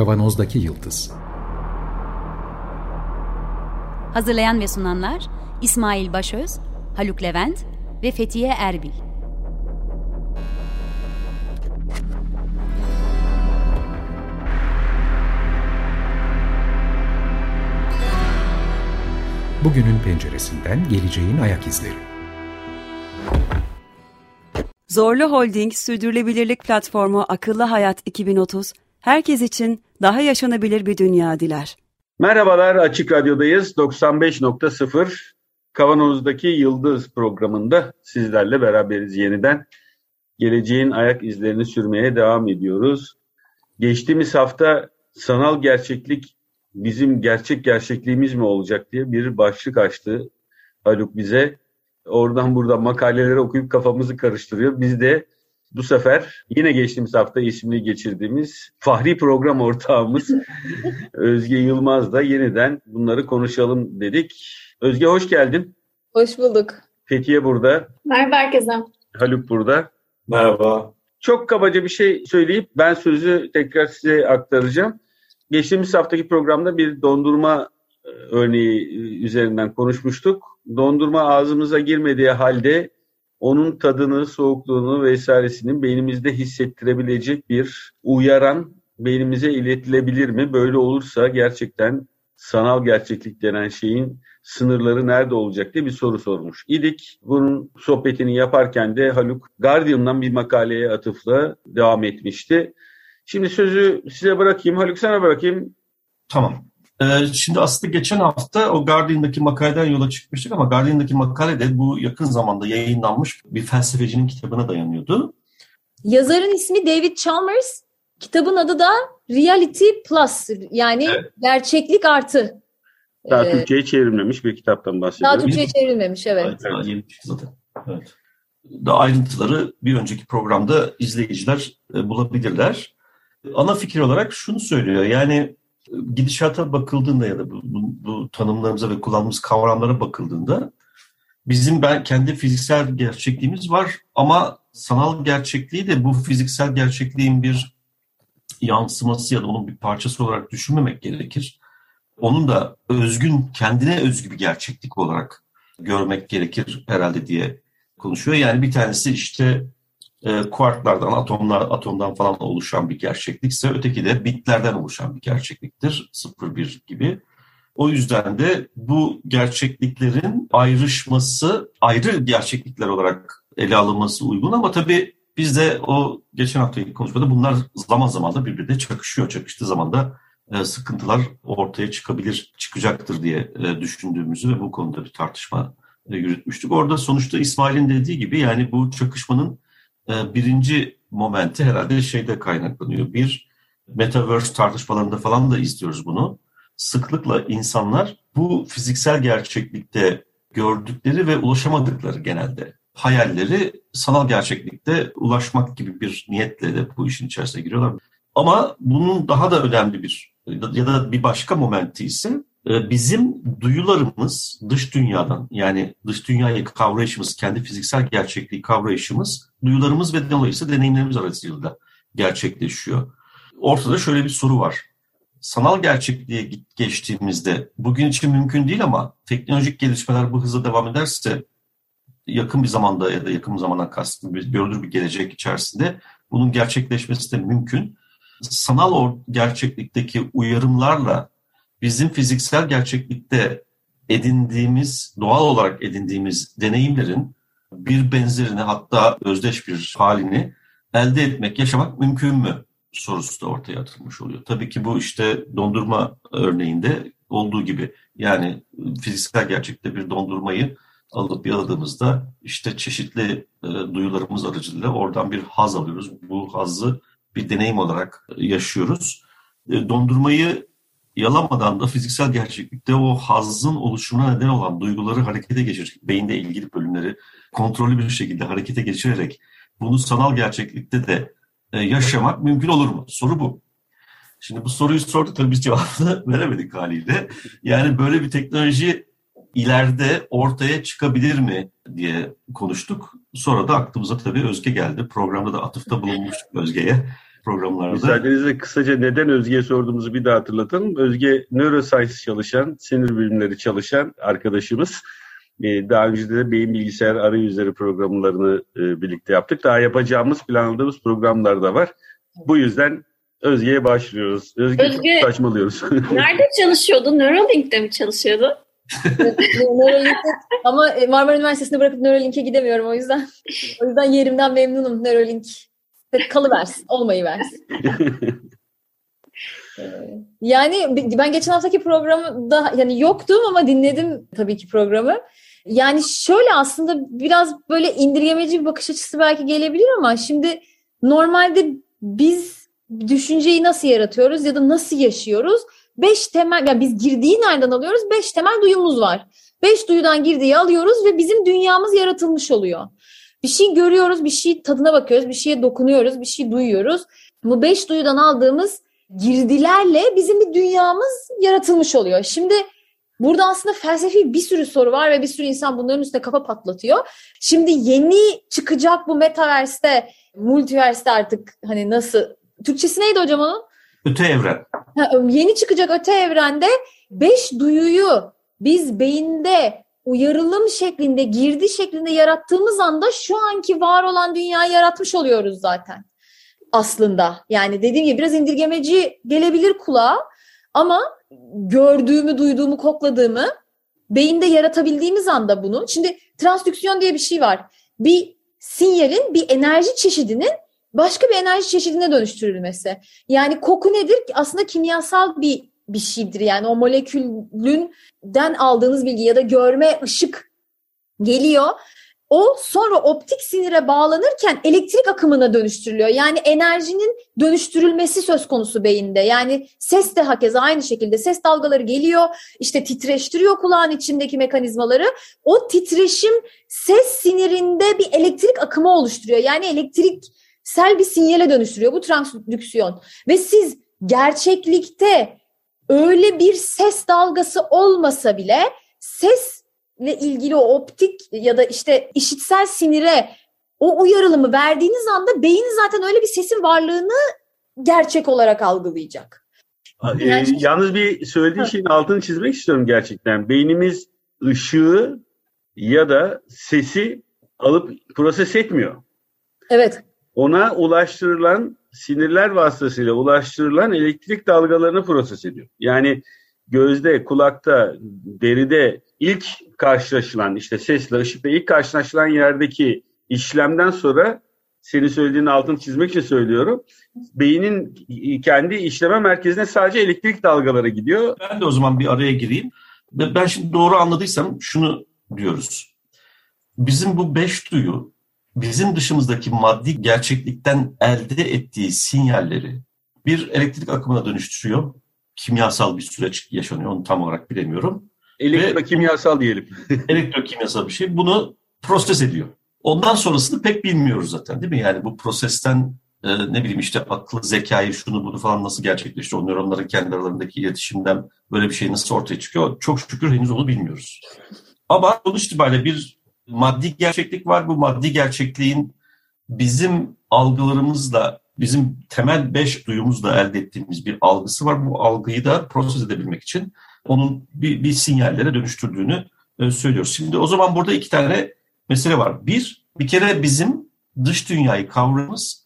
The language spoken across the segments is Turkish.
Kavanozdaki Yıldız Hazırlayan ve sunanlar İsmail Başöz, Haluk Levent ve Fethiye Erbil. Bugünün penceresinden geleceğin ayak izleri. Zorlu Holding Sürdürülebilirlik Platformu Akıllı Hayat 2030, herkes için daha yaşanabilir bir dünya diler. Merhabalar, Açık Radyo'dayız. 95.0 Kavanoz'daki Yıldız programında sizlerle beraberiz yeniden. Geleceğin ayak izlerini sürmeye devam ediyoruz. Geçtiğimiz hafta sanal gerçeklik bizim gerçek gerçekliğimiz mi olacak diye bir başlık açtı Haluk bize. Oradan buradan makaleleri okuyup kafamızı karıştırıyor. Biz de bu sefer yine geçtiğimiz hafta ismini geçirdiğimiz Fahri program ortağımız Özge Yılmaz da yeniden bunları konuşalım dedik. Özge hoş geldin. Hoş bulduk. Fethiye burada. Merhaba herkese. Haluk burada. Merhaba. Çok kabaca bir şey söyleyip ben sözü tekrar size aktaracağım. Geçtiğimiz haftaki programda bir dondurma e, örneği e, üzerinden konuşmuştuk. Dondurma ağzımıza girmediği halde onun tadını, soğukluğunu vesairesinin beynimizde hissettirebilecek bir uyaran beynimize iletilebilir mi? Böyle olursa gerçekten sanal gerçeklik denen şeyin sınırları nerede olacak diye bir soru sormuş idik. Bunun sohbetini yaparken de Haluk Guardian'dan bir makaleye atıfla devam etmişti. Şimdi sözü size bırakayım. Haluk sana bırakayım. Tamam. Ee, şimdi aslında geçen hafta o Guardian'daki makaleden yola çıkmıştık ama Guardian'daki makale de bu yakın zamanda yayınlanmış bir felsefecinin kitabına dayanıyordu. Yazarın ismi David Chalmers. Kitabın adı da Reality Plus yani evet. gerçeklik artı. Daha ee, Türkçe'ye çevrilmemiş bir kitaptan bahsediyoruz. Daha Türkçe'ye çevrilmemiş evet. evet. Yeni zaten. Evet. Daha ayrıntıları bir önceki programda izleyiciler e, bulabilirler. Ana fikir olarak şunu söylüyor yani gidişata bakıldığında ya da bu, bu, bu tanımlarımıza ve kullandığımız kavramlara bakıldığında bizim ben kendi fiziksel gerçekliğimiz var ama sanal gerçekliği de bu fiziksel gerçekliğin bir yansıması ya da onun bir parçası olarak düşünmemek gerekir. Onun da özgün, kendine özgü bir gerçeklik olarak görmek gerekir herhalde diye konuşuyor. Yani bir tanesi işte e, kuarklardan, atomlar, atomdan falan oluşan bir gerçeklikse öteki de bitlerden oluşan bir gerçekliktir. 0-1 gibi. O yüzden de bu gerçekliklerin ayrışması ayrı gerçeklikler olarak ele alınması uygun ama tabii biz de o geçen haftaki konuşmada bunlar zaman zaman da birbirine çakışıyor. Çakıştığı zaman da e, sıkıntılar ortaya çıkabilir, çıkacaktır diye e, düşündüğümüzü ve bu konuda bir tartışma e, yürütmüştük. Orada sonuçta İsmail'in dediği gibi yani bu çakışmanın birinci momenti herhalde şeyde kaynaklanıyor. Bir, Metaverse tartışmalarında falan da izliyoruz bunu. Sıklıkla insanlar bu fiziksel gerçeklikte gördükleri ve ulaşamadıkları genelde hayalleri sanal gerçeklikte ulaşmak gibi bir niyetle de bu işin içerisine giriyorlar. Ama bunun daha da önemli bir ya da bir başka momenti ise ee, bizim duyularımız dış dünyadan yani dış dünyayı kavrayışımız, kendi fiziksel gerçekliği kavrayışımız duyularımız ve dolayısıyla deneyimlerimiz arasında gerçekleşiyor. Ortada şöyle bir soru var. Sanal gerçekliğe geçtiğimizde bugün için mümkün değil ama teknolojik gelişmeler bu hızla devam ederse yakın bir zamanda ya da yakın zamana kastım bir görülür bir gelecek içerisinde bunun gerçekleşmesi de mümkün. Sanal gerçeklikteki uyarımlarla bizim fiziksel gerçeklikte edindiğimiz, doğal olarak edindiğimiz deneyimlerin bir benzerini hatta özdeş bir halini elde etmek, yaşamak mümkün mü sorusu da ortaya atılmış oluyor. Tabii ki bu işte dondurma örneğinde olduğu gibi yani fiziksel gerçekte bir dondurmayı alıp yaladığımızda işte çeşitli e, duyularımız aracılığıyla oradan bir haz alıyoruz. Bu hazzı bir deneyim olarak yaşıyoruz. E, dondurmayı yalamadan da fiziksel gerçeklikte o hazzın oluşumuna neden olan duyguları harekete geçirerek, beyinde ilgili bölümleri kontrollü bir şekilde harekete geçirerek bunu sanal gerçeklikte de e, yaşamak mümkün olur mu? Soru bu. Şimdi bu soruyu sorduk tabii biz cevabını veremedik haliyle. Yani böyle bir teknoloji ileride ortaya çıkabilir mi diye konuştuk. Sonra da aklımıza tabii Özge geldi. Programda da atıfta bulunmuştuk Özge'ye. programlarda. Müsaadenizle kısaca neden Özge'ye sorduğumuzu bir daha hatırlatalım. Özge neuroscience çalışan, sinir bilimleri çalışan arkadaşımız. Ee, daha önce de beyin bilgisayar arayüzleri programlarını e, birlikte yaptık. Daha yapacağımız, planladığımız programlar da var. Bu yüzden Özge'ye başlıyoruz. Özge, Özge saçmalıyoruz. Nerede çalışıyordun? Neuralink'te mi çalışıyordun? Ama Marmara Üniversitesi'nde bırakıp Neuralink'e gidemiyorum o yüzden. O yüzden yerimden memnunum Neuralink. Kalıversin, olmayı versin. yani ben geçen haftaki programda yani yoktum ama dinledim tabii ki programı. Yani şöyle aslında biraz böyle indirgemeci bir bakış açısı belki gelebilir ama şimdi normalde biz düşünceyi nasıl yaratıyoruz ya da nasıl yaşıyoruz? Beş temel, yani biz girdiği nereden alıyoruz? Beş temel duyumuz var. Beş duyudan girdiği alıyoruz ve bizim dünyamız yaratılmış oluyor. Bir şey görüyoruz, bir şey tadına bakıyoruz, bir şeye dokunuyoruz, bir şey duyuyoruz. Bu beş duyudan aldığımız girdilerle bizim bir dünyamız yaratılmış oluyor. Şimdi burada aslında felsefi bir sürü soru var ve bir sürü insan bunların üstüne kafa patlatıyor. Şimdi yeni çıkacak bu metaverse'te, multiverse'te artık hani nasıl Türkçesi neydi hocam onun? Öte evren. Ha, yeni çıkacak öte evrende beş duyuyu biz beyinde uyarılım şeklinde, girdi şeklinde yarattığımız anda şu anki var olan dünyayı yaratmış oluyoruz zaten aslında. Yani dediğim gibi biraz indirgemeci gelebilir kulağa ama gördüğümü, duyduğumu, kokladığımı beyinde yaratabildiğimiz anda bunu. Şimdi transdüksiyon diye bir şey var. Bir sinyalin bir enerji çeşidinin başka bir enerji çeşidine dönüştürülmesi. Yani koku nedir? Aslında kimyasal bir bir şeydir. Yani o molekülünden aldığınız bilgi ya da görme ışık geliyor. O sonra optik sinire bağlanırken elektrik akımına dönüştürülüyor. Yani enerjinin dönüştürülmesi söz konusu beyinde. Yani ses de hakeza aynı şekilde ses dalgaları geliyor. işte titreştiriyor kulağın içindeki mekanizmaları. O titreşim ses sinirinde bir elektrik akımı oluşturuyor. Yani elektriksel bir sinyale dönüştürüyor. Bu transdüksiyon. Ve siz gerçeklikte öyle bir ses dalgası olmasa bile sesle ilgili o optik ya da işte işitsel sinire o uyarılımı verdiğiniz anda beyin zaten öyle bir sesin varlığını gerçek olarak algılayacak. Ee, yani, yalnız bir söylediği şeyin altını çizmek istiyorum gerçekten. Beynimiz ışığı ya da sesi alıp proses etmiyor. Evet. Ona ulaştırılan sinirler vasıtasıyla ulaştırılan elektrik dalgalarını proses ediyor. Yani gözde, kulakta, deride ilk karşılaşılan işte sesle, ışıkla ilk karşılaşılan yerdeki işlemden sonra senin söylediğin altını çizmek için söylüyorum. Beynin kendi işleme merkezine sadece elektrik dalgaları gidiyor. Ben de o zaman bir araya gireyim. Ben şimdi doğru anladıysam şunu diyoruz. Bizim bu beş duyu bizim dışımızdaki maddi gerçeklikten elde ettiği sinyalleri bir elektrik akımına dönüştürüyor. Kimyasal bir süreç yaşanıyor. Onu tam olarak bilemiyorum. Elektrokimyasal diyelim. elektrokimyasal bir şey. Bunu proses ediyor. Ondan sonrasını pek bilmiyoruz zaten değil mi? Yani bu prosesten e, ne bileyim işte aklı, zekayı, şunu bunu falan nasıl gerçekleşiyor? O nöronların kendi aralarındaki iletişimden böyle bir şey nasıl ortaya çıkıyor? Çok şükür henüz onu bilmiyoruz. Ama sonuç itibariyle bir maddi gerçeklik var. Bu maddi gerçekliğin bizim algılarımızla, bizim temel beş duyumuzla elde ettiğimiz bir algısı var. Bu algıyı da proses edebilmek için onun bir, bir sinyallere dönüştürdüğünü e, söylüyoruz. Şimdi o zaman burada iki tane mesele var. Bir, bir kere bizim dış dünyayı kavramımız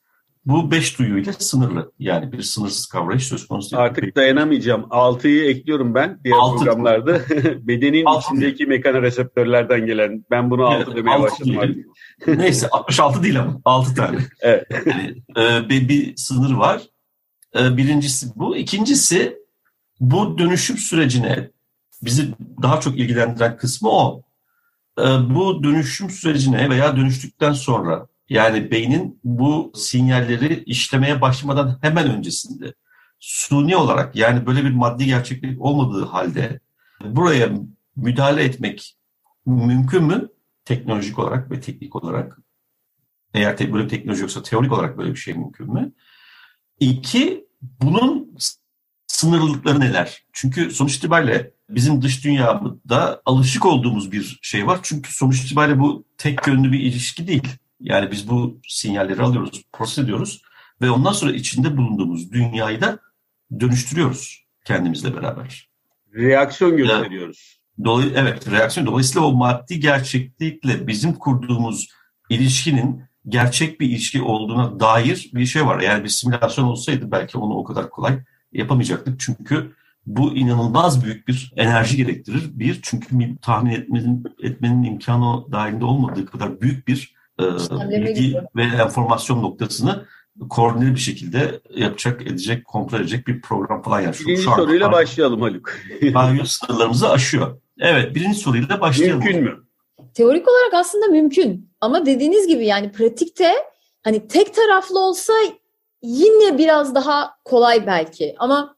bu beş duyuyla sınırlı. Yani bir sınırsız kavrayış söz konusu değil. Artık dayanamayacağım. Altıyı ekliyorum ben diğer altı. programlarda. Bedenin altı içindeki değil. mekanoreseptörlerden gelen. Ben bunu altı evet, demeye altı başladım artık. Neyse 66 değil ama altı tane. evet. Yani, e, bir, bir sınır var. E, birincisi bu. İkincisi bu dönüşüm sürecine bizi daha çok ilgilendiren kısmı o. E, bu dönüşüm sürecine veya dönüştükten sonra yani beynin bu sinyalleri işlemeye başlamadan hemen öncesinde suni olarak yani böyle bir maddi gerçeklik olmadığı halde buraya müdahale etmek mümkün mü? Teknolojik olarak ve teknik olarak. Eğer te böyle bir teknoloji yoksa teorik olarak böyle bir şey mümkün mü? İki, bunun sınırlılıkları neler? Çünkü sonuç itibariyle bizim dış dünyada alışık olduğumuz bir şey var. Çünkü sonuç itibariyle bu tek yönlü bir ilişki değil. Yani biz bu sinyalleri alıyoruz, proses ediyoruz ve ondan sonra içinde bulunduğumuz dünyayı da dönüştürüyoruz kendimizle beraber. Reaksiyon gösteriyoruz. Dolay evet, reaksiyon. Dolayısıyla o maddi gerçeklikle bizim kurduğumuz ilişkinin gerçek bir ilişki olduğuna dair bir şey var. Yani bir simülasyon olsaydı belki onu o kadar kolay yapamayacaktık. Çünkü bu inanılmaz büyük bir enerji gerektirir. Bir, çünkü tahmin etmenin, etmenin imkanı dahilinde olmadığı kadar büyük bir e, bilgi ve enformasyon noktasını koordineli bir şekilde yapacak, edecek, kontrol edecek bir program falan yani. Birinci şu soruyla an, başlayalım Haluk. Banyo sınırlarımızı aşıyor. Evet, birinci soruyla başlayalım. Mümkün mü? Teorik olarak aslında mümkün. Ama dediğiniz gibi yani pratikte hani tek taraflı olsa yine biraz daha kolay belki. Ama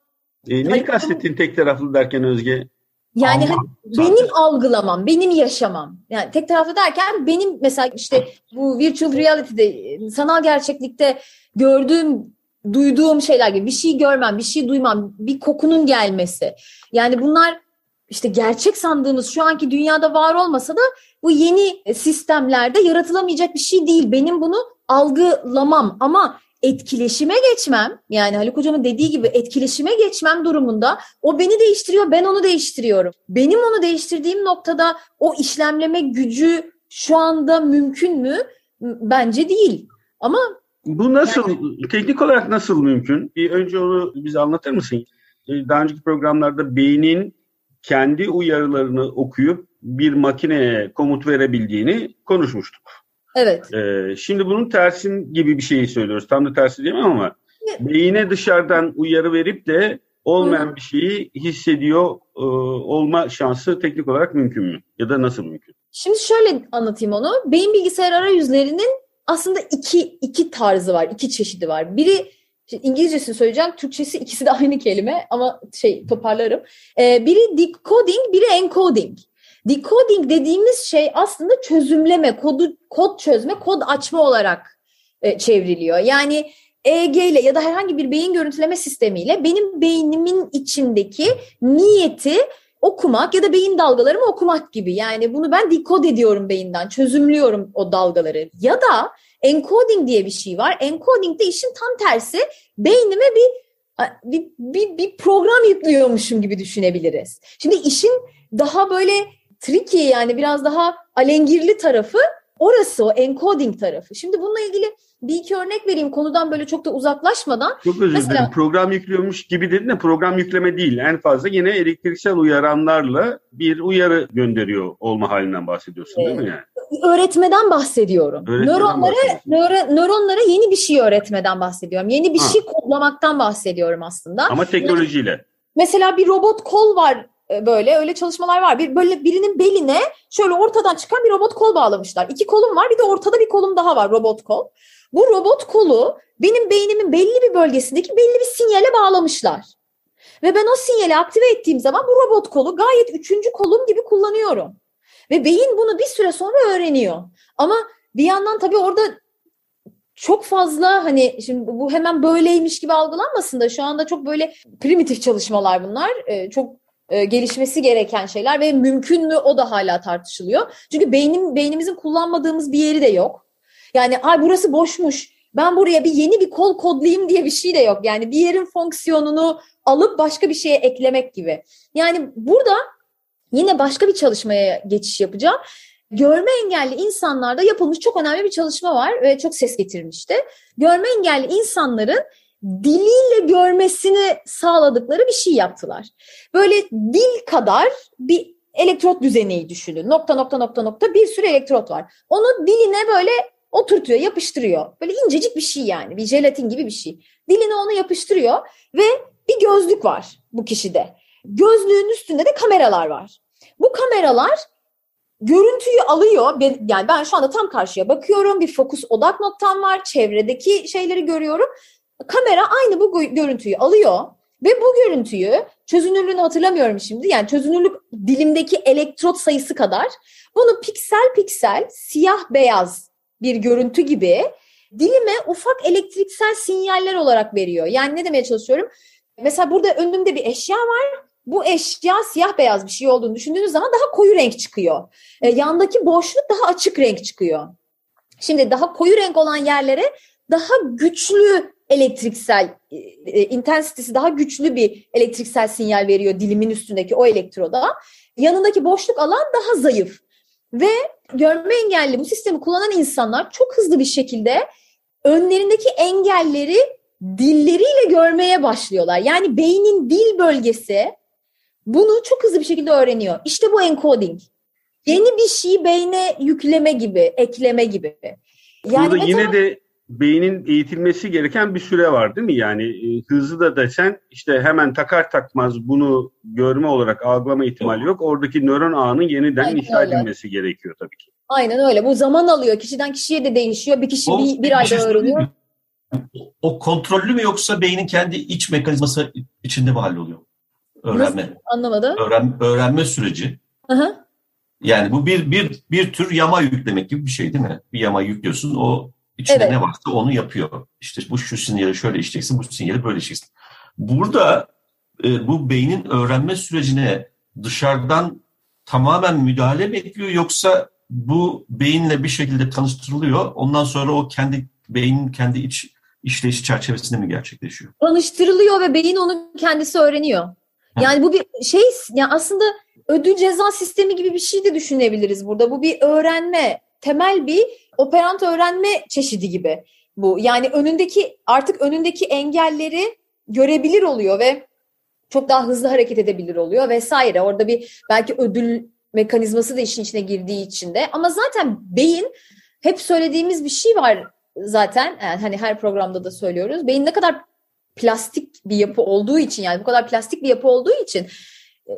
e, neyi hani, kastettin tek taraflı derken Özge? Yani hani benim algılamam, benim yaşamam. Yani tek taraflı derken benim mesela işte bu virtual reality'de, sanal gerçeklikte gördüğüm, duyduğum şeyler gibi bir şey görmem, bir şey duymam, bir kokunun gelmesi. Yani bunlar işte gerçek sandığımız şu anki dünyada var olmasa da bu yeni sistemlerde yaratılamayacak bir şey değil. Benim bunu algılamam ama etkileşime geçmem yani Haluk Hocam'ın dediği gibi etkileşime geçmem durumunda o beni değiştiriyor ben onu değiştiriyorum. Benim onu değiştirdiğim noktada o işlemleme gücü şu anda mümkün mü? Bence değil. Ama bu nasıl yani, teknik olarak nasıl mümkün? Bir önce onu bize anlatır mısın? Ee, daha önceki programlarda beynin kendi uyarılarını okuyup bir makineye komut verebildiğini konuşmuştuk. Evet. Ee, şimdi bunun tersin gibi bir şeyi söylüyoruz. Tam da tersi diyemem ama evet. beyine dışarıdan uyarı verip de olmayan Hı. bir şeyi hissediyor e, olma şansı teknik olarak mümkün mü? Ya da nasıl mümkün? Şimdi şöyle anlatayım onu. Beyin bilgisayar arayüzlerinin aslında iki, iki tarzı var, iki çeşidi var. Biri İngilizcesini söyleyeceğim, Türkçesi ikisi de aynı kelime ama şey toparlarım. Ee, biri decoding, biri encoding. Decoding dediğimiz şey aslında çözümleme, kodu kod çözme, kod açma olarak e, çevriliyor. Yani EEG ile ya da herhangi bir beyin görüntüleme sistemiyle benim beynimin içindeki niyeti okumak ya da beyin dalgalarımı okumak gibi. Yani bunu ben dekod ediyorum beyinden, çözümlüyorum o dalgaları. Ya da encoding diye bir şey var. Encoding de işin tam tersi. Beynime bir bir, bir, bir program yüklüyormuşum gibi düşünebiliriz. Şimdi işin daha böyle tricky yani biraz daha alengirli tarafı orası o encoding tarafı. Şimdi bununla ilgili bir iki örnek vereyim konudan böyle çok da uzaklaşmadan. Çok özür Mesela, dilerim. Program yüklüyormuş gibi dedin de program yükleme değil. En fazla yine elektriksel uyaranlarla bir uyarı gönderiyor olma halinden bahsediyorsun değil mi yani? Öğretmeden bahsediyorum. Öğretmeden nöronlara, nöro, nöronlara yeni bir şey öğretmeden bahsediyorum. Yeni bir ha. şey kodlamaktan bahsediyorum aslında. Ama teknolojiyle. Mesela bir robot kol var böyle öyle çalışmalar var. Bir böyle birinin beline şöyle ortadan çıkan bir robot kol bağlamışlar. İki kolum var, bir de ortada bir kolum daha var robot kol. Bu robot kolu benim beynimin belli bir bölgesindeki belli bir sinyale bağlamışlar. Ve ben o sinyali aktive ettiğim zaman bu robot kolu gayet üçüncü kolum gibi kullanıyorum. Ve beyin bunu bir süre sonra öğreniyor. Ama bir yandan tabii orada çok fazla hani şimdi bu hemen böyleymiş gibi algılanmasın da şu anda çok böyle primitif çalışmalar bunlar. Ee, çok e, gelişmesi gereken şeyler ve mümkün mü o da hala tartışılıyor. Çünkü beynim beynimizin kullanmadığımız bir yeri de yok. Yani ay burası boşmuş. Ben buraya bir yeni bir kol kodlayayım diye bir şey de yok. Yani bir yerin fonksiyonunu alıp başka bir şeye eklemek gibi. Yani burada yine başka bir çalışmaya geçiş yapacağım. Görme engelli insanlarda yapılmış çok önemli bir çalışma var ve çok ses getirmişti. Görme engelli insanların diliyle görmesini sağladıkları bir şey yaptılar. Böyle dil kadar bir elektrot düzeneyi düşünün. Nokta nokta nokta nokta bir sürü elektrot var. Onu diline böyle oturtuyor, yapıştırıyor. Böyle incecik bir şey yani. Bir jelatin gibi bir şey. Diline onu yapıştırıyor ve bir gözlük var bu kişide. Gözlüğün üstünde de kameralar var. Bu kameralar görüntüyü alıyor. Yani ben şu anda tam karşıya bakıyorum. Bir fokus odak noktam var. Çevredeki şeyleri görüyorum kamera aynı bu görüntüyü alıyor ve bu görüntüyü çözünürlüğünü hatırlamıyorum şimdi. Yani çözünürlük dilimdeki elektrot sayısı kadar bunu piksel piksel siyah beyaz bir görüntü gibi dilime ufak elektriksel sinyaller olarak veriyor. Yani ne demeye çalışıyorum? Mesela burada önümde bir eşya var. Bu eşya siyah beyaz bir şey olduğunu düşündüğünüz zaman daha koyu renk çıkıyor. E, yandaki boşluk daha açık renk çıkıyor. Şimdi daha koyu renk olan yerlere daha güçlü elektriksel e, e, intensitesi daha güçlü bir elektriksel sinyal veriyor dilimin üstündeki o elektroda. Yanındaki boşluk alan daha zayıf. Ve görme engelli bu sistemi kullanan insanlar çok hızlı bir şekilde önlerindeki engelleri dilleriyle görmeye başlıyorlar. Yani beynin dil bölgesi bunu çok hızlı bir şekilde öğreniyor. İşte bu encoding. Yeni bir şeyi beyne yükleme gibi, ekleme gibi. Yani Burada yine de beynin eğitilmesi gereken bir süre var değil mi? Yani e, hızlı da desen işte hemen takar takmaz bunu görme olarak algılama ihtimali yok. Oradaki nöron ağının yeniden Aynen inşa öyle. edilmesi gerekiyor tabii ki. Aynen öyle. Bu zaman alıyor. Kişiden kişiye de değişiyor. Bir kişi o, bir, bir ayda şey öğreniyor. O kontrollü mü yoksa beynin kendi iç mekanizması içinde mi halloluyor? Öğrenme. Nasıl? Anlamadım. Öğren, öğrenme süreci. Hı hı. Yani bu bir bir bir tür yama yüklemek gibi bir şey değil mi? Bir yama yüklüyorsun. O içinde evet. ne varsa onu yapıyor. İşte bu şu sinyali şöyle işleyeceksin, bu sinyali böyle işleyeceksin. Burada e, bu beynin öğrenme sürecine dışarıdan tamamen müdahale mi ediyor yoksa bu beyinle bir şekilde tanıştırılıyor. Ondan sonra o kendi beynin kendi iç işleyişi çerçevesinde mi gerçekleşiyor? Tanıştırılıyor ve beyin onu kendisi öğreniyor. Yani bu bir şey yani aslında ödül ceza sistemi gibi bir şey de düşünebiliriz burada. Bu bir öğrenme, temel bir operant öğrenme çeşidi gibi bu. Yani önündeki artık önündeki engelleri görebilir oluyor ve çok daha hızlı hareket edebilir oluyor vesaire. Orada bir belki ödül mekanizması da işin içine girdiği için de ama zaten beyin hep söylediğimiz bir şey var zaten yani hani her programda da söylüyoruz. Beyin ne kadar plastik bir yapı olduğu için yani bu kadar plastik bir yapı olduğu için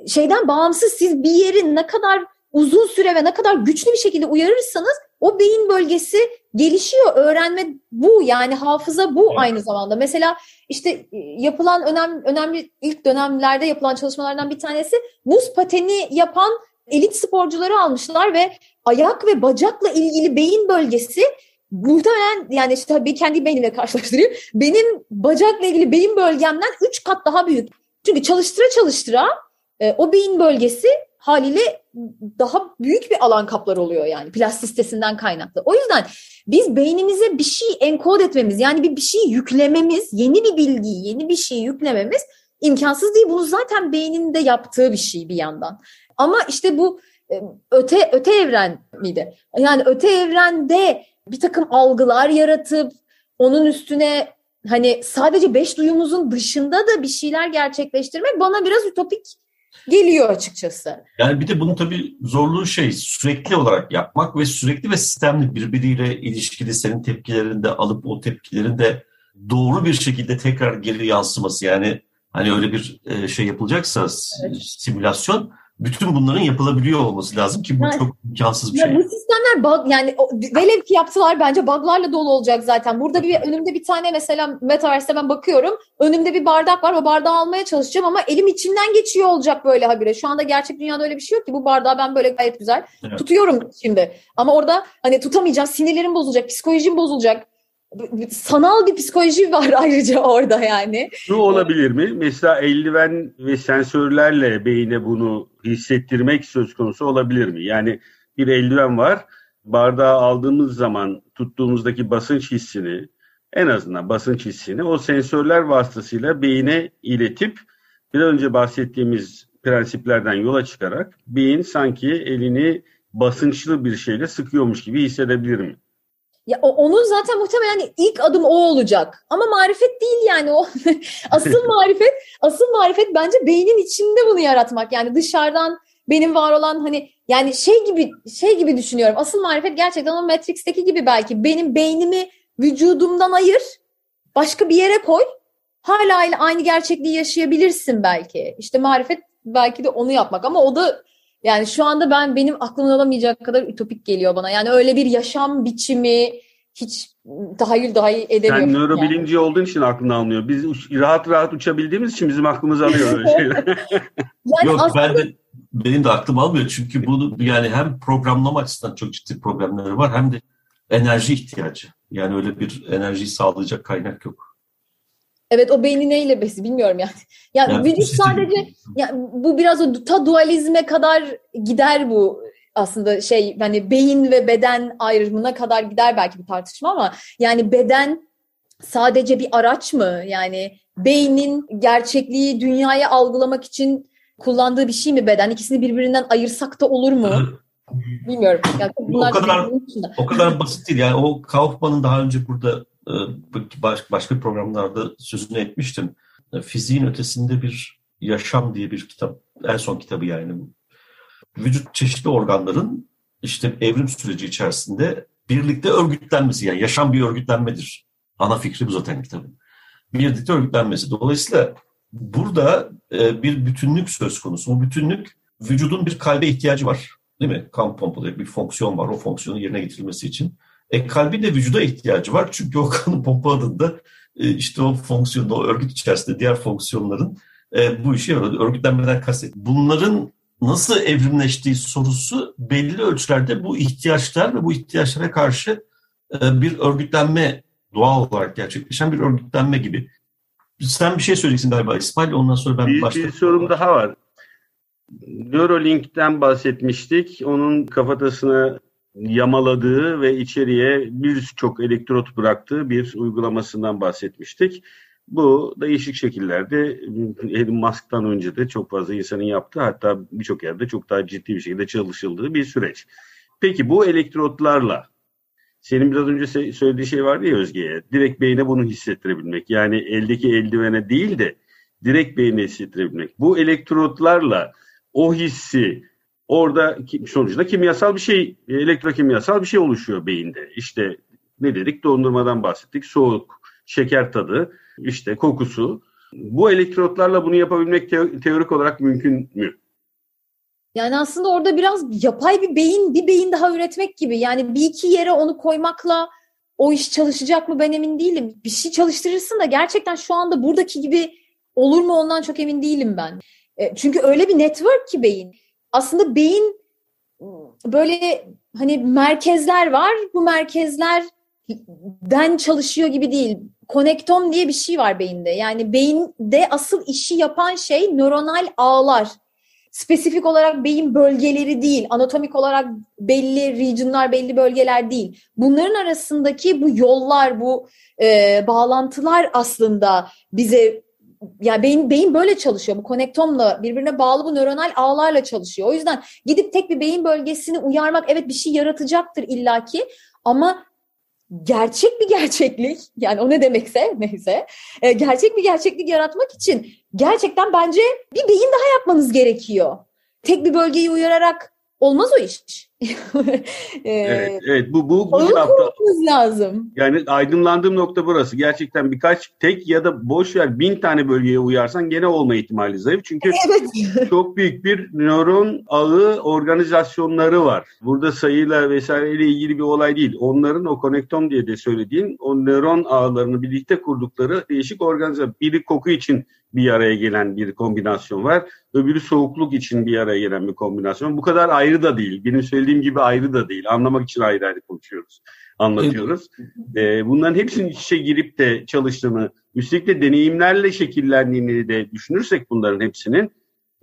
şeyden bağımsız siz bir yerin ne kadar uzun süre ve ne kadar güçlü bir şekilde uyarırsanız o beyin bölgesi gelişiyor. Öğrenme bu yani hafıza bu evet. aynı zamanda. Mesela işte e, yapılan önemli, önemli ilk dönemlerde yapılan çalışmalardan bir tanesi buz pateni yapan elit sporcuları almışlar ve ayak ve bacakla ilgili beyin bölgesi muhtemelen yani işte tabii kendi beynimle karşılaştırayım. Benim bacakla ilgili beyin bölgemden 3 kat daha büyük. Çünkü çalıştıra çalıştıra e, o beyin bölgesi haliyle daha büyük bir alan kaplar oluyor yani plastistesinden kaynaklı. O yüzden biz beynimize bir şey enkod etmemiz yani bir, bir şey yüklememiz, yeni bir bilgiyi, yeni bir şey yüklememiz imkansız değil. Bunu zaten beyninde yaptığı bir şey bir yandan. Ama işte bu e, öte öte evren miydi? Yani öte evrende bir takım algılar yaratıp onun üstüne hani sadece beş duyumuzun dışında da bir şeyler gerçekleştirmek bana biraz ütopik geliyor açıkçası. Yani bir de bunun tabii zorluğu şey sürekli olarak yapmak ve sürekli ve sistemli birbiriyle ilişkili senin tepkilerini de alıp o tepkilerin de doğru bir şekilde tekrar geri yansıması yani hani öyle bir e, şey yapılacaksa evet. simülasyon bütün bunların yapılabiliyor olması lazım ki bu yani, çok imkansız bir şey. Bu sistemler bug yani velev ki yaptılar bence buglarla dolu olacak zaten. Burada bir önümde bir tane mesela Metaverse'de ben bakıyorum. Önümde bir bardak var. O bardağı almaya çalışacağım ama elim içinden geçiyor olacak böyle habire. Şu anda gerçek dünyada öyle bir şey yok ki. Bu bardağı ben böyle gayet güzel evet. tutuyorum şimdi. Ama orada hani tutamayacağım. Sinirlerim bozulacak. Psikolojim bozulacak sanal bir psikoloji var ayrıca orada yani. Şu olabilir mi? Mesela eldiven ve sensörlerle beyine bunu hissettirmek söz konusu olabilir mi? Yani bir eldiven var. Bardağı aldığımız zaman tuttuğumuzdaki basınç hissini en azından basınç hissini o sensörler vasıtasıyla beyine iletip bir önce bahsettiğimiz prensiplerden yola çıkarak beyin sanki elini basınçlı bir şeyle sıkıyormuş gibi hissedebilir mi? Ya onun zaten muhtemelen ilk adım o olacak. Ama marifet değil yani o. asıl marifet, asıl marifet bence beynin içinde bunu yaratmak. Yani dışarıdan benim var olan hani yani şey gibi şey gibi düşünüyorum. Asıl marifet gerçekten o Matrix'teki gibi belki benim beynimi vücudumdan ayır, başka bir yere koy. Hala aynı gerçekliği yaşayabilirsin belki. İşte marifet belki de onu yapmak ama o da yani şu anda ben benim aklımın alamayacak kadar ütopik geliyor bana. Yani öyle bir yaşam biçimi hiç tahayyül dahi edemiyorum. Sen nörobilimci yani. olduğun için aklını almıyor. Biz uç, rahat rahat uçabildiğimiz için bizim aklımız alıyor öyle şeyler. yani Yok aslında... ben de benim de aklım almıyor çünkü bunu yani hem programlama açısından çok ciddi problemleri var hem de enerji ihtiyacı. Yani öyle bir enerjiyi sağlayacak kaynak yok. Evet o beyni neyle besi bilmiyorum yani. Yani, yani vücut sadece yani bu biraz o ta dualizme kadar gider bu aslında şey hani beyin ve beden ayrımına kadar gider belki bir tartışma ama yani beden sadece bir araç mı? Yani beynin gerçekliği dünyayı algılamak için kullandığı bir şey mi beden? İkisini birbirinden ayırsak da olur mu? Bilmiyorum. Yani bunlar o kadar o kadar basit değil. Yani o Kaufman'ın daha önce burada başka programlarda sözünü etmiştim. E, fiziğin ötesinde bir yaşam diye bir kitap. En son kitabı yani. Vücut çeşitli organların işte evrim süreci içerisinde birlikte örgütlenmesi. Yani yaşam bir örgütlenmedir. Ana fikri bu zaten kitabın. Birlikte örgütlenmesi. Dolayısıyla burada e, bir bütünlük söz konusu. Bu bütünlük vücudun bir kalbe ihtiyacı var. Değil mi? Kan pompalayıp bir fonksiyon var. O fonksiyonu yerine getirilmesi için. E, kalbin de vücuda ihtiyacı var. Çünkü o kanı pompaladığında e, işte o fonksiyonda, o örgüt içerisinde diğer fonksiyonların e, bu işi yarıyor. Örgütlenmeden kastet. Bunların nasıl evrimleştiği sorusu belli ölçülerde bu ihtiyaçlar ve bu ihtiyaçlara karşı e, bir örgütlenme doğal olarak gerçekleşen bir örgütlenme gibi. Sen bir şey söyleyeceksin galiba İsmail ondan sonra ben bir, başka... Bir sorum daha var. Neuralink'ten bahsetmiştik. Onun kafatasına yamaladığı ve içeriye birçok elektrot bıraktığı bir uygulamasından bahsetmiştik. Bu değişik şekillerde Elon Musk'tan önce de çok fazla insanın yaptığı hatta birçok yerde çok daha ciddi bir şekilde çalışıldığı bir süreç. Peki bu elektrotlarla senin biraz önce söylediği şey vardı ya Özge'ye. Direkt beyne bunu hissettirebilmek. Yani eldeki eldivene değil de direkt beyne hissettirebilmek. Bu elektrotlarla o hissi orada sonucunda kimyasal bir şey, elektrokimyasal bir şey oluşuyor beyinde. İşte ne dedik? Dondurmadan bahsettik. Soğuk, şeker tadı, işte kokusu. Bu elektrotlarla bunu yapabilmek teorik olarak mümkün mü? Yani aslında orada biraz yapay bir beyin, bir beyin daha üretmek gibi. Yani bir iki yere onu koymakla o iş çalışacak mı ben emin değilim. Bir şey çalıştırırsın da gerçekten şu anda buradaki gibi olur mu ondan çok emin değilim ben. E, çünkü öyle bir network ki beyin. Aslında beyin böyle hani merkezler var. Bu merkezlerden çalışıyor gibi değil. Konektom diye bir şey var beyinde. Yani beyinde asıl işi yapan şey nöronal ağlar spesifik olarak beyin bölgeleri değil, anatomik olarak belli regionlar, belli bölgeler değil. Bunların arasındaki bu yollar, bu e, bağlantılar aslında bize yani beyin, beyin böyle çalışıyor. Bu konektomla birbirine bağlı bu nöronal ağlarla çalışıyor. O yüzden gidip tek bir beyin bölgesini uyarmak evet bir şey yaratacaktır illaki ama gerçek bir gerçeklik yani o ne demekse neyse e, gerçek bir gerçeklik yaratmak için gerçekten bence bir beyin daha yapmanız gerekiyor. Tek bir bölgeyi uyararak olmaz o iş. Ee, evet, evet bu bu bu hafta lazım. Yani aydınlandığım nokta burası. Gerçekten birkaç tek ya da boş ver bin tane bölgeye uyarsan gene olma ihtimali zayıf. Çünkü evet. çok büyük bir nöron ağı organizasyonları var. Burada sayıyla vesaireyle ilgili bir olay değil. Onların o konektom diye de söylediğin o nöron ağlarını birlikte kurdukları değişik organizasyon. Biri koku için bir araya gelen bir kombinasyon var. Öbürü soğukluk için bir araya gelen bir kombinasyon. Bu kadar ayrı da değil. Benim söylediğim gibi ayrı da değil. Anlamak için ayrı ayrı konuşuyoruz, anlatıyoruz. Evet. bunların hepsinin iç içe girip de çalıştığını, üstelik de deneyimlerle şekillendiğini de düşünürsek bunların hepsinin,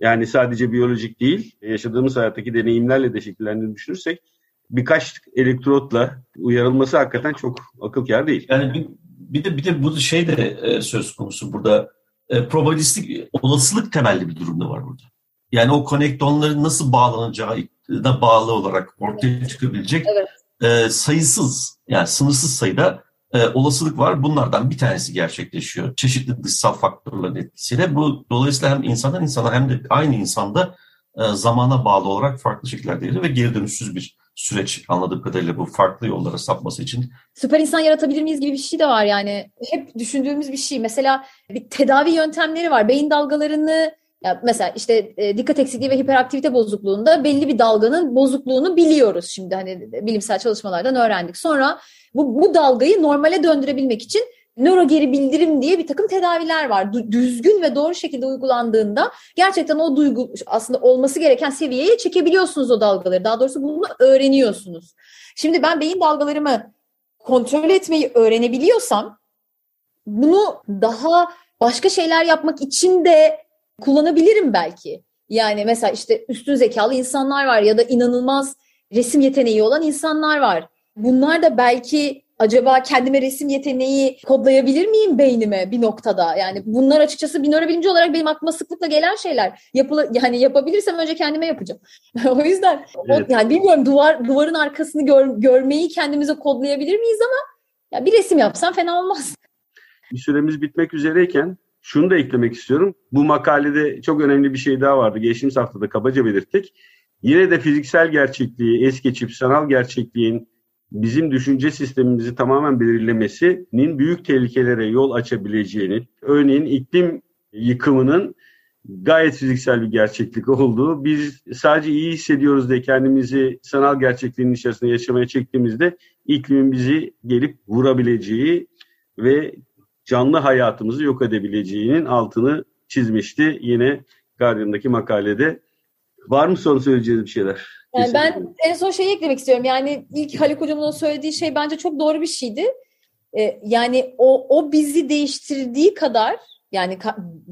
yani sadece biyolojik değil, yaşadığımız hayattaki deneyimlerle de şekillendiğini düşünürsek, birkaç elektrotla uyarılması hakikaten çok akıl kâr değil. Yani bir, bir de bir de bu şey de e, söz konusu burada e, probabilistik olasılık temelli bir durumda var burada. Yani o konektonların nasıl bağlanacağına bağlı olarak ortaya çıkabilecek evet. e, sayısız yani sınırsız sayıda e, olasılık var. Bunlardan bir tanesi gerçekleşiyor. Çeşitli dışsal faktörlerin etkisiyle. Bu dolayısıyla hem insandan insana hem de aynı insanda e, zamana bağlı olarak farklı şekillerde ve geri dönüşsüz bir süreç anladığım kadarıyla bu farklı yollara sapması için. Süper insan yaratabilir miyiz gibi bir şey de var yani. Hep düşündüğümüz bir şey. Mesela bir tedavi yöntemleri var. Beyin dalgalarını mesela işte e, dikkat eksikliği ve hiperaktivite bozukluğunda belli bir dalganın bozukluğunu biliyoruz şimdi hani bilimsel çalışmalardan öğrendik. Sonra bu, bu dalgayı normale döndürebilmek için nöro geri bildirim diye bir takım tedaviler var. Düzgün ve doğru şekilde uygulandığında gerçekten o duygu aslında olması gereken seviyeye çekebiliyorsunuz o dalgaları. Daha doğrusu bunu öğreniyorsunuz. Şimdi ben beyin dalgalarımı kontrol etmeyi öğrenebiliyorsam bunu daha başka şeyler yapmak için de kullanabilirim belki. Yani mesela işte üstün zekalı insanlar var ya da inanılmaz resim yeteneği olan insanlar var. Bunlar da belki acaba kendime resim yeteneği kodlayabilir miyim beynime bir noktada? Yani bunlar açıkçası bir nörobilimci olarak benim aklıma sıklıkla gelen şeyler. Yapılı, yani yapabilirsem önce kendime yapacağım. o yüzden Evet. o, yani bilmiyorum duvar duvarın arkasını gör, görmeyi kendimize kodlayabilir miyiz ama ya bir resim yapsam fena olmaz. bir süremiz bitmek üzereyken şunu da eklemek istiyorum. Bu makalede çok önemli bir şey daha vardı. Geçtiğimiz haftada kabaca belirttik. Yine de fiziksel gerçekliği es geçip sanal gerçekliğin bizim düşünce sistemimizi tamamen belirlemesinin büyük tehlikelere yol açabileceğini, örneğin iklim yıkımının gayet fiziksel bir gerçeklik olduğu, biz sadece iyi hissediyoruz diye kendimizi sanal gerçekliğin içerisinde yaşamaya çektiğimizde iklimin bizi gelip vurabileceği ve canlı hayatımızı yok edebileceğinin altını çizmişti yine Guardian'daki makalede. Var mı son söyleyeceğiniz bir şeyler? Yani ben en son şeyi eklemek istiyorum. Yani ilk Haluk Hocam'ın söylediği şey bence çok doğru bir şeydi. Ee, yani o, o bizi değiştirdiği kadar yani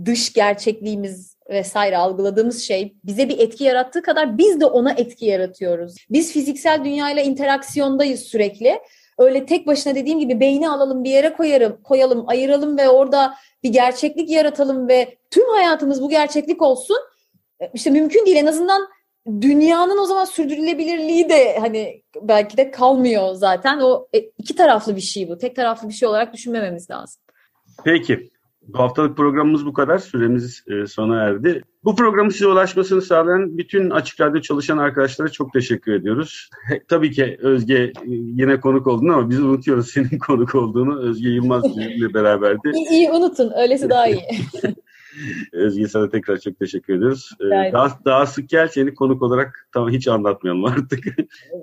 dış gerçekliğimiz vesaire algıladığımız şey bize bir etki yarattığı kadar biz de ona etki yaratıyoruz. Biz fiziksel dünyayla interaksiyondayız sürekli. Öyle tek başına dediğim gibi beyni alalım bir yere koyarım, koyalım, ayıralım ve orada bir gerçeklik yaratalım ve tüm hayatımız bu gerçeklik olsun. E, İşte mümkün değil en azından dünyanın o zaman sürdürülebilirliği de hani belki de kalmıyor zaten. O e, iki taraflı bir şey bu. Tek taraflı bir şey olarak düşünmememiz lazım. Peki. Bu haftalık programımız bu kadar. Süremiz e, sona erdi. Bu programın size ulaşmasını sağlayan bütün Açık Radyo çalışan arkadaşlara çok teşekkür ediyoruz. Tabii ki Özge e, yine konuk oldun ama biz unutuyoruz senin konuk olduğunu. Özge Yılmaz bizimle beraberdi. İyi, iyi unutun. Öylesi daha iyi. Özge sana tekrar çok teşekkür ediyoruz. Ee, ederim. daha, daha sık gel seni konuk olarak tamam hiç anlatmayalım artık.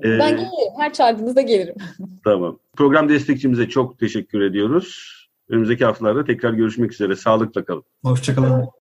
Ee, ben gelirim. Her çağırdığınızda gelirim. Tamam. Program destekçimize çok teşekkür ediyoruz. Önümüzdeki haftalarda tekrar görüşmek üzere. Sağlıkla kalın. Hoşçakalın.